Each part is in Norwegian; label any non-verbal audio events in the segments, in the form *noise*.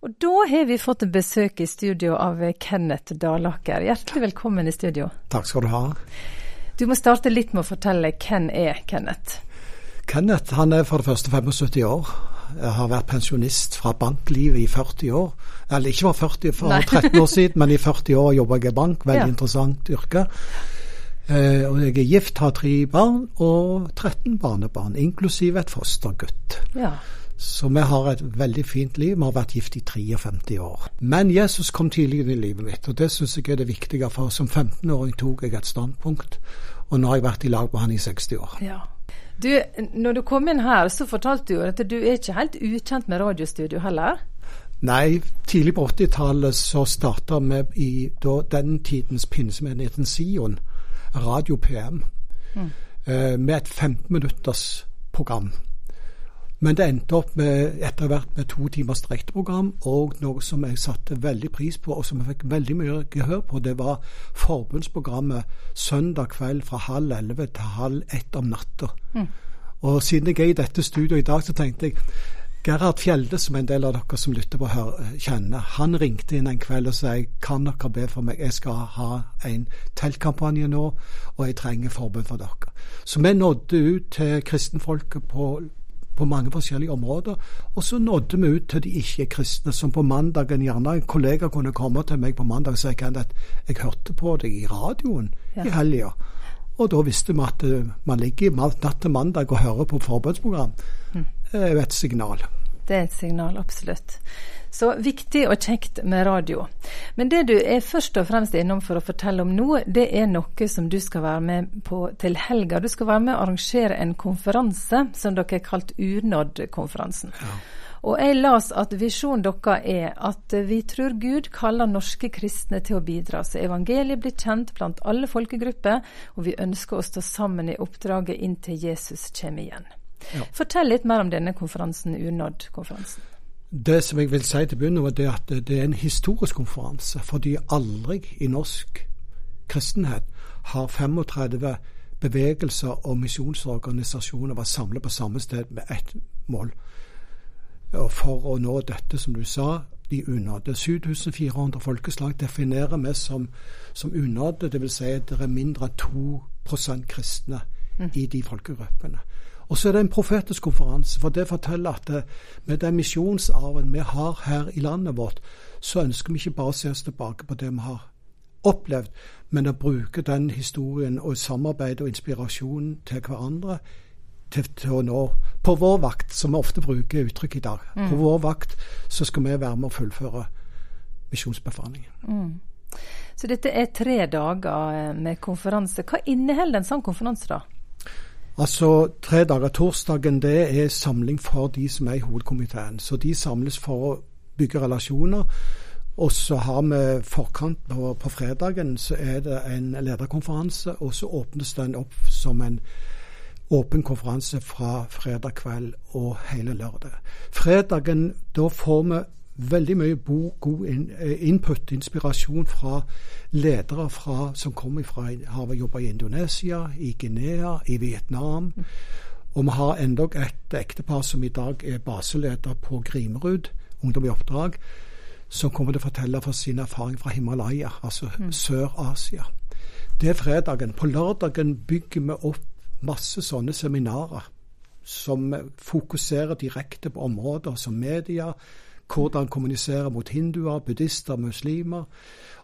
Og da har vi fått besøk i studio av Kenneth Dalaker. Hjertelig velkommen i studio. Takk skal du ha. Du må starte litt med å fortelle hvem er Kenneth? Kenneth han er for det første 75 år. Jeg har vært pensjonist fra banklivet i 40 år. Eller ikke var 40 for Nei. 13 år siden, men i *laughs* 40 år jobba jeg i bank. Veldig ja. interessant yrke. Eh, og jeg er gift, har tre barn og 13 barnebarn, inklusiv et fostergutt. Ja. Så vi har et veldig fint liv. Vi har vært gift i 53 år. Men Jesus kom tidlig inn i livet mitt, og det syns jeg er det viktige. For som 15-åring tok jeg et standpunkt, og nå har jeg vært i lag med han i 60 år. Ja. Du, når du kom inn her, så fortalte du at du er ikke helt ukjent med radiostudio heller? Nei, tidlig på 80-tallet så starta vi i da, den tidens pinsemenigheten Sion, Radio PM, mm. eh, med et 15 minutters program men det endte opp med, etter hvert med to timers direkteprogram, og noe som jeg satte veldig pris på, og som jeg fikk veldig mye gehør på, det var forbundsprogrammet søndag kveld fra halv elleve til halv ett om natta. Mm. Og siden jeg er i dette studioet i dag, så tenkte jeg Gerhard Fjelde, som en del av dere som lytter på her, kjenner, han ringte inn en kveld og sa kan dere be for meg, jeg skal ha en teltkampanje nå, og jeg trenger forbund for dere. Så vi nådde ut til kristenfolket på på mange forskjellige områder. Og så nådde vi ut til de ikke-kristne, som på mandagen gjerne en kollega kunne komme til meg på mandag og si at jeg hørte på deg i radioen ja. i helga. Og da visste vi at eh, man ligger natt til mandag og hører på forbundsprogram. Mm. Det er jo et signal. Det er et signal, absolutt. Så viktig og kjekt med radio. Men det du er først og fremst innom for å fortelle om nå, det er noe som du skal være med på til helga. Du skal være med og arrangere en konferanse som dere har kalt Unådd-konferansen. Ja. Og jeg las at visjonen deres er at vi tror Gud kaller norske kristne til å bidra, så evangeliet blir kjent blant alle folkegrupper, og vi ønsker å stå sammen i oppdraget inntil Jesus kommer igjen. Ja. Fortell litt mer om denne konferansen, Unådd-konferansen. Det som jeg vil si til begynner med, er at det er en historisk konferanse. Fordi aldri i norsk kristenhet har 35 bevegelser og misjonsorganisasjoner vært samlet på samme sted med ett mål. Og for å nå dette, som du sa, de unådde. 7400 folkeslag definerer vi som, som unådde, dvs. Si at det er mindre enn 2 kristne mm. i de folkegruppene. Og så er det en profetisk konferanse, for det forteller at eh, med den misjonsarven vi har her i landet vårt, så ønsker vi ikke bare å se oss tilbake på det vi har opplevd, men å bruke den historien og samarbeid og inspirasjon til hverandre til, til, å nå På vår vakt, som vi ofte bruker uttrykk i dag, mm. på vår vakt så skal vi være med å fullføre misjonsbefalingen. Mm. Så dette er tre dager eh, med konferanse. Hva inneholder en sånn konferanse, da? Altså, tre dager. Torsdagen det er samling for de som er i hovedkomiteen. Så de samles for å bygge relasjoner. Og så har vi forkant på, på fredagen så er det en lederkonferanse, og så åpnes den opp som en åpen konferanse fra fredag kveld og hele lørdag. Fredagen, da får vi veldig mye god eh, input, inspirasjon fra ledere fra, som kommer fra har jobba i Indonesia, i Guinea, i Vietnam. Og vi har endog et ektepar som i dag er baseleder på Grimerud, Ungdom i oppdrag, som kommer til å fortelle for sin erfaring fra Himalaya, altså mm. Sør-Asia. Det er fredagen. På lørdagen bygger vi opp masse sånne seminarer som fokuserer direkte på områder som media, hvordan kommunisere mot hinduer, buddhister, muslimer.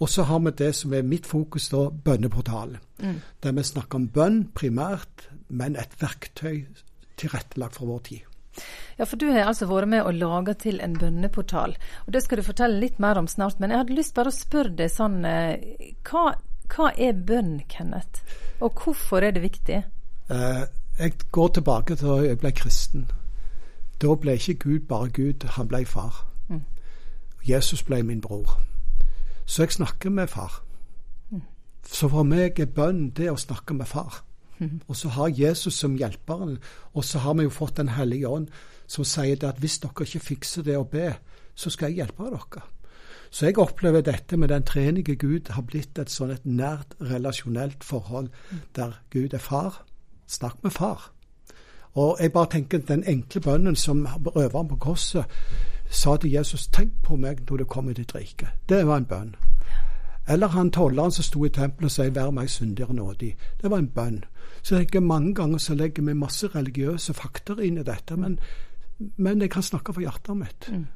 Og så har vi det som er mitt fokus, da, bønneportalen. Mm. Der vi snakker om bønn primært, men et verktøy tilrettelagt for vår tid. Ja, for du har altså vært med å lage til en bønneportal. Og Det skal du fortelle litt mer om snart. Men jeg hadde lyst bare å spørre deg sånn eh, hva, hva er bønn, Kenneth? Og hvorfor er det viktig? Eh, jeg går tilbake til da jeg ble kristen. Da ble ikke Gud bare Gud, han ble far. Jesus ble min bror. Så jeg snakker med far. Mm. Så for meg er bønn det å snakke med far. Mm. Og så har Jesus som hjelperen, og så har vi jo fått Den hellige ånd, som sier det at hvis dere ikke fikser det å be, så skal jeg hjelpe dere. Så jeg opplever dette med den trenige Gud har blitt et sånn et nært relasjonelt forhold mm. der Gud er far. Snakk med far. Og jeg bare tenker den enkle bønnen som røveren på korset sa til Jesus 'Tenk på meg når du kommer i ditt rike'. Det var en bønn. Eller han tolleren som sto i tempelet og sa 'Vær meg syndigere nådig'. Det var en bønn. Så jeg tenker Mange ganger så legger vi masse religiøse fakter inn i dette, men, men jeg kan snakke for hjertet mitt mm.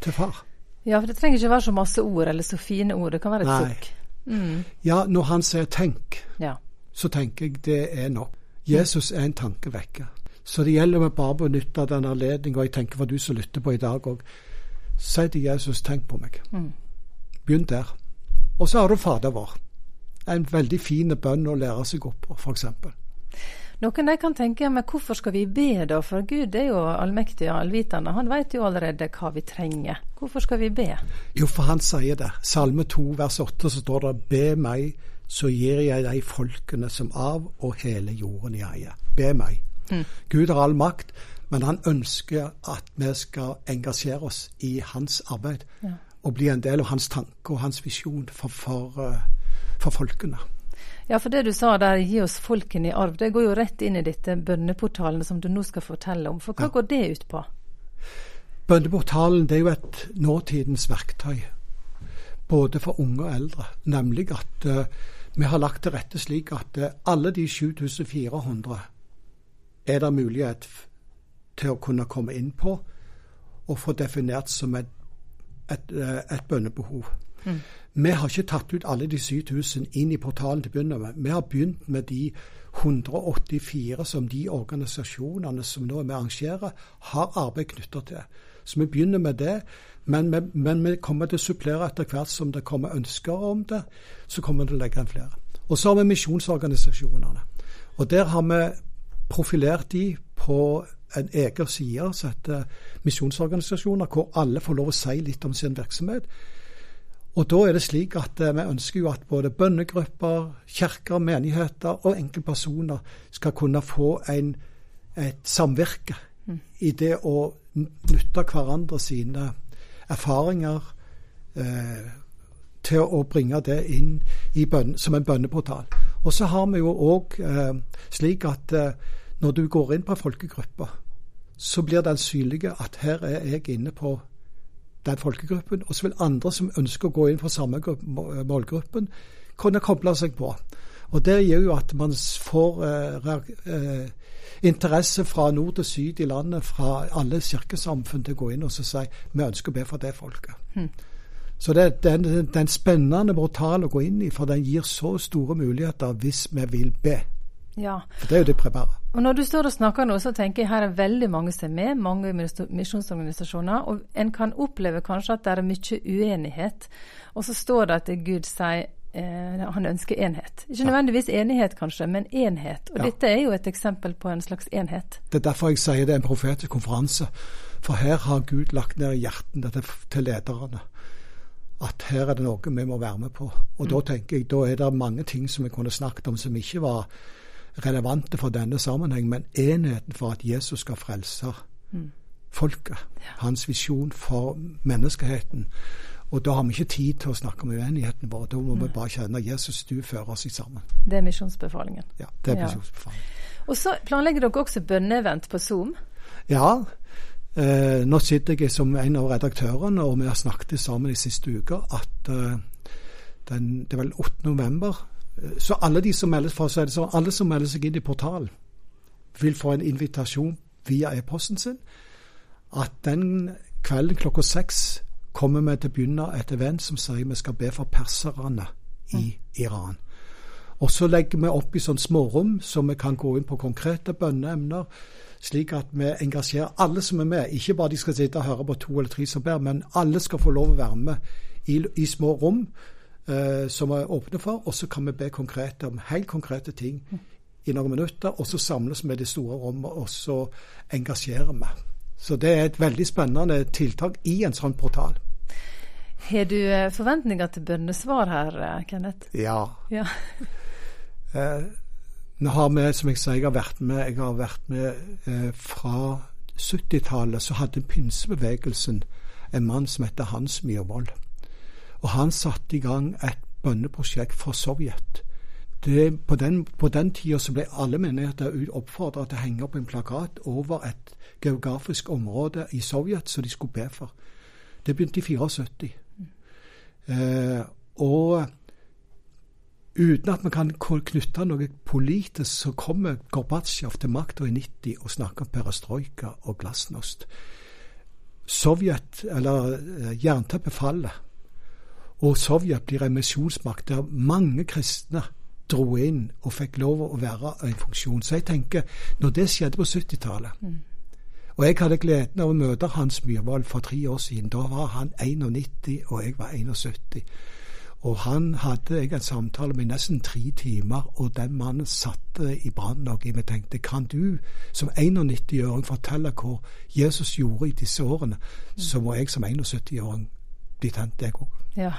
til far. Ja, for det trenger ikke være så masse ord eller så fine ord. Det kan være et sukk. Mm. Ja, når han sier 'tenk', ja. så tenker jeg det er nok. Jesus er en tankevekker. Så det gjelder å bare benytte den anledningen, og jeg tenker for du som lytter på i dag òg. Si til Jesus 'tenk på meg'. Mm. Begynn der. Og så har du Fader vår. En veldig fin bønn å lære seg opp på, f.eks. Noen de kan tenke men hvorfor skal vi be da, for Gud er jo allmektig og allvitende. Han vet jo allerede hva vi trenger. Hvorfor skal vi be? Jo, for han sier det. Salme 2 vers 8 så står det Be meg, så gir jeg de folkene som av og hele jorden i eie. Be meg. Mm. Gud har all makt, men han ønsker at vi skal engasjere oss i hans arbeid. Ja. Og bli en del av hans tanke og hans visjon for, for, eh, for folkene. Ja, for det du sa der, gi oss folkene i arv, det går jo rett inn i dette bønneportalen som du nå skal fortelle om. For hva ja. går det ut på? Bønneportalen det er jo et nåtidens verktøy, både for unge og eldre. Nemlig at uh, vi har lagt til rette slik at uh, alle de 7400 er det mulighet til å kunne komme inn på og få definert som et, et, uh, et bønnebehov. Mm. Vi har ikke tatt ut alle de 7000 inn i portalen til å begynne med. Vi har begynt med de 184 som de organisasjonene som nå med arrangerer, har arbeid knytta til. Så vi begynner med det. Men vi, men vi, kommer til å supplere etter hvert som det kommer ønsker om det. Så kommer vi til å legge inn flere. Og så har vi misjonsorganisasjonene. Og der har vi profilert de på en egen side som heter misjonsorganisasjoner, hvor alle får lov å si litt om sin virksomhet. Og da er det slik at eh, vi ønsker jo at både bønnegrupper, kirker, menigheter og enkeltpersoner skal kunne få en, et samvirke mm. i det å nytte hverandre sine erfaringer eh, til å bringe det inn bønne, som en bønneportal. Og så har vi jo òg eh, slik at eh, når du går inn på en så blir den synlige at her er jeg inne på den folkegruppen. Og så vil andre som ønsker å gå inn for samme målgruppen, kunne koble seg på. Og Det gjør jo at man får eh, eh, interesse fra nord til syd i landet, fra alle kirkesamfunn til å gå inn og si vi ønsker å be for det folket. Mm. Så det, den, den en spennende brutale å gå inn i, for den gir så store muligheter hvis vi vil be. Ja. For det er jo det primære. Og Når du står og snakker nå, så tenker jeg her er veldig mange som er med, mange misjonsorganisasjoner. Og en kan oppleve kanskje at det er mye uenighet. Og så står det at Gud sier eh, han ønsker enhet. Ikke nødvendigvis enighet, kanskje, men enhet. Og ja. dette er jo et eksempel på en slags enhet. Det er derfor jeg sier det er en profetisk konferanse. For her har Gud lagt ned i hjertene til lederne at her er det noe vi må være med på. Og mm. da tenker jeg, da er det mange ting som vi kunne snakket om som ikke var relevante for denne sammenheng, men enheten for at Jesus skal frelse mm. folket. Ja. Hans visjon for menneskeheten. Og da har vi ikke tid til å snakke om uenigheten vår. Da må Nei. vi bare kjenne Jesus, du fører oss sammen. Det er misjonsbefalingen. Ja, det er ja. misjonsbefalingen. Og så planlegger dere også bønneevent på Zoom? Ja. Eh, nå sitter jeg som en av redaktørene, og vi har snakket sammen de siste uker at eh, den, det er vel 8. november så alle de som melder, for så sånn, alle som melder seg inn i portalen, vil få en invitasjon via e-posten sin. At den kvelden klokka seks kommer vi til å begynne et event som sier vi skal be for perserne i. Iran. Og så legger vi opp i sånn smårom, så vi kan gå inn på konkrete bønneemner. Slik at vi engasjerer alle som er med. Ikke bare de skal sitte og høre på to eller tre som ber, men alle skal få lov å være med i, i små rom eh, som vi er åpne for. Og så kan vi be konkret om helt konkrete ting i noen minutter. Og så samles vi i det store rommet, og så engasjerer vi. Så det er et veldig spennende tiltak i en sånn portal. Har du eh, forventninger til bønnesvar her, eh, Kenneth? Ja. ja. *laughs* nå har vi, som jeg sier, jeg har vært med, jeg har vært med eh, fra 70-tallet. Så hadde pinsebevegelsen en mann som heter Hans Myhrvold. Og han satte i gang et bønneprosjekt for Sovjet. Det, på, den, på den tida så ble alle menigheter oppfordra til å henge opp en plakat over et geografisk område i Sovjet som de skulle be for. Det begynte i 74. Eh, og uten at vi kan knytte noe politisk, så kommer Gorbatsjov til makta i 90 og snakker om perestrojka og glasnost. Sovjet, eller eh, jernteppet faller, og Sovjet blir en misjonsmakt der mange kristne dro inn og fikk lov å være en funksjon. Så jeg tenker, når det skjedde på 70-tallet mm. Og jeg hadde gleden av å møte Hans Myhrvold for tre år siden. Da var han 91, og jeg var 71. Og han hadde jeg en samtale med nesten tre timer, og den mannen satte i brann noe i meg. tenkte, kan du som 91-åring fortelle hva Jesus gjorde i disse årene, så må jeg som 71-åring bli tent, jeg òg. Ja.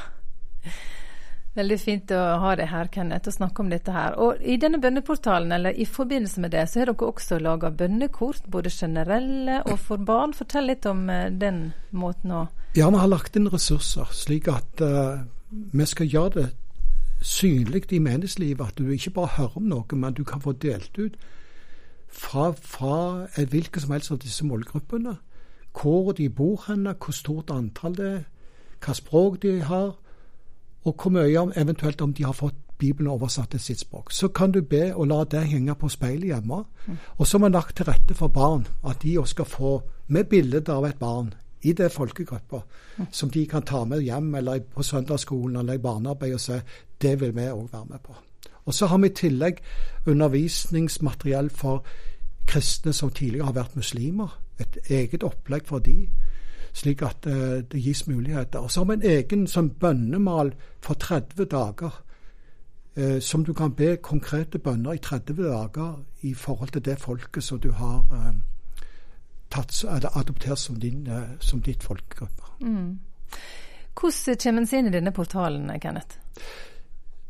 Veldig fint å ha deg her, Kenneth, og snakke om dette her. Og I denne bønneportalen, eller i forbindelse med det, så har dere også laga bønnekort, både generelle og for barn. Fortell litt om eh, den måten å Ja, vi har lagt inn ressurser, slik at uh, vi skal gjøre det synlig i menneskelivet At du ikke bare hører om noe, men du kan få delt ut fra, fra hvilken som helst av disse målgruppene. Hvor de bor henne, hvor stort antall det er, hva språk de har og hvor mye om, eventuelt om de har fått Bibelen oversatt til sitt språk. Så kan du be og la det henge på speilet hjemme. Mm. Og så har vi lagt til rette for barn, at de også skal få med bilde av et barn i det folkegruppa, mm. som de kan ta med hjem eller på søndagsskolen eller i barnearbeid og se. det vil vi òg være med på. Og så har vi i tillegg undervisningsmateriell for kristne som tidligere har vært muslimer. Et eget opplegg for de slik at uh, det gis muligheter. Og så har vi en egen sånn bønnemal for 30 dager, uh, som du kan be konkrete bønner i 30 dager i forhold til det folket som du har uh, tatt, adoptert som, din, som ditt folkegruppe. Mm. Hvordan kommer en seg inn i denne portalen, Kenneth?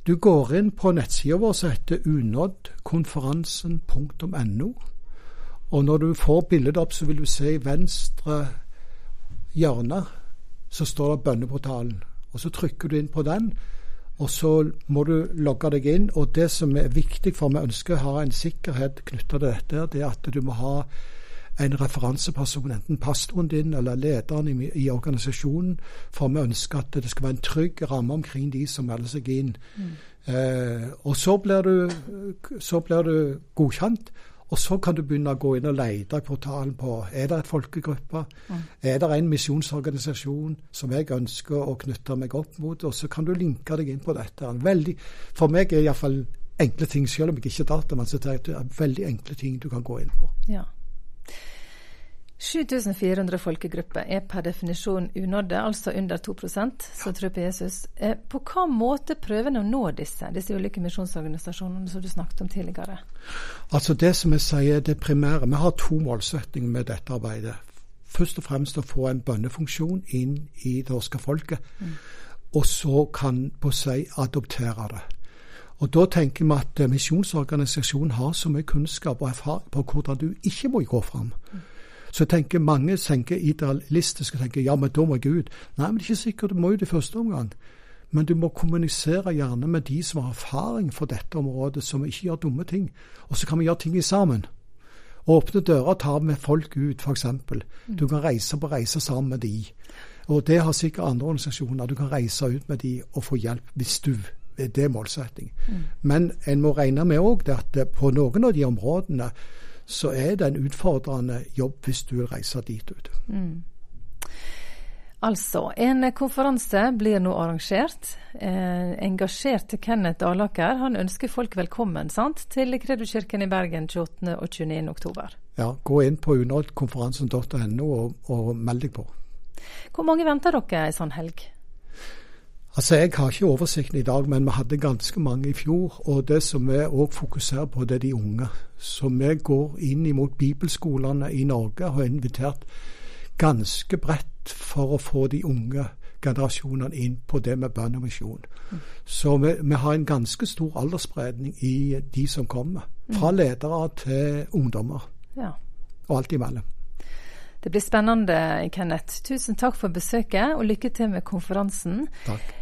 Du går inn på nettsida vår som heter unåddkonferansen.no. Og når du får bildet opp, så vil du se i venstre hjørne så står det bønneportalen. Og Så trykker du inn på den, og så må du logge deg inn. og Det som er viktig, for vi ønsker å ha en sikkerhet knytta til dette, det er at du må ha en referanseperson, enten pastoren din eller lederen i, i, organisasjonen, for vi ønsker at det skal være en trygg ramme omkring de som melder seg inn. Mm. Eh, og så blir, du, så blir du godkjent, og så kan du begynne å gå inn og lete i portalen på er det et folkegruppe, mm. er det en misjonsorganisasjon som jeg ønsker å knytte meg opp mot, og så kan du linke deg inn på dette. Veldig, for meg er iallfall enkle ting, selv om jeg ikke er datamann, så det er veldig enkle ting du kan gå inn på. Ja. 7400 folkegrupper er per definisjon unådde, altså under 2 som ja. tror på Jesus. Eh, på hva måte prøver en å nå disse, disse ulike misjonsorganisasjonene som du snakket om tidligere? Altså Det som jeg sier det primære, Vi har to målsettinger med dette arbeidet. Først og fremst å få en bønnefunksjon inn i det norske folket. Mm. Og så kan på seg adoptere det. Og Da tenker vi at misjonsorganisasjonen har så mye kunnskap og erfaring på hvordan du ikke må gå fram. Mm. Så tenker mange tenker idealistisk og tenker ja, men da må jeg ut. Nei, men det er ikke sikkert du må ut i første omgang. Men du må kommunisere gjerne med de som har erfaring for dette området, som ikke gjør dumme ting. Og så kan vi gjøre ting sammen. Åpne dører og ta med folk ut, f.eks. Du kan reise på reise sammen med de. Og det har sikkert andre organisasjoner. Du kan reise ut med de og få hjelp hvis du det er målsetting. Mm. Men en må regne med òg at på noen av de områdene så er det en utfordrende jobb hvis du vil reise dit ut. Mm. Altså, en konferanse blir nå arrangert. Eh, engasjerte Kenneth Alaker, han ønsker folk velkommen sant, til Kredoskirken i Bergen 28. og 29. oktober. Ja, gå inn på unåldkonferansen.no og, og meld deg på. Hvor mange venter dere ei sånn helg? Altså, Jeg har ikke oversikten i dag, men vi hadde ganske mange i fjor. Og det som vi òg fokuserer på, det er de unge. Så vi går inn imot bibelskolene i Norge og har invitert ganske bredt for å få de unge generasjonene inn på det med bønn og misjon. Så vi, vi, har en ganske stor aldersspredning i de som kommer. Fra mm. ledere til ungdommer. Ja. Og alt imellom. Det blir spennende, Kenneth. Tusen takk for besøket, og lykke til med konferansen. Takk.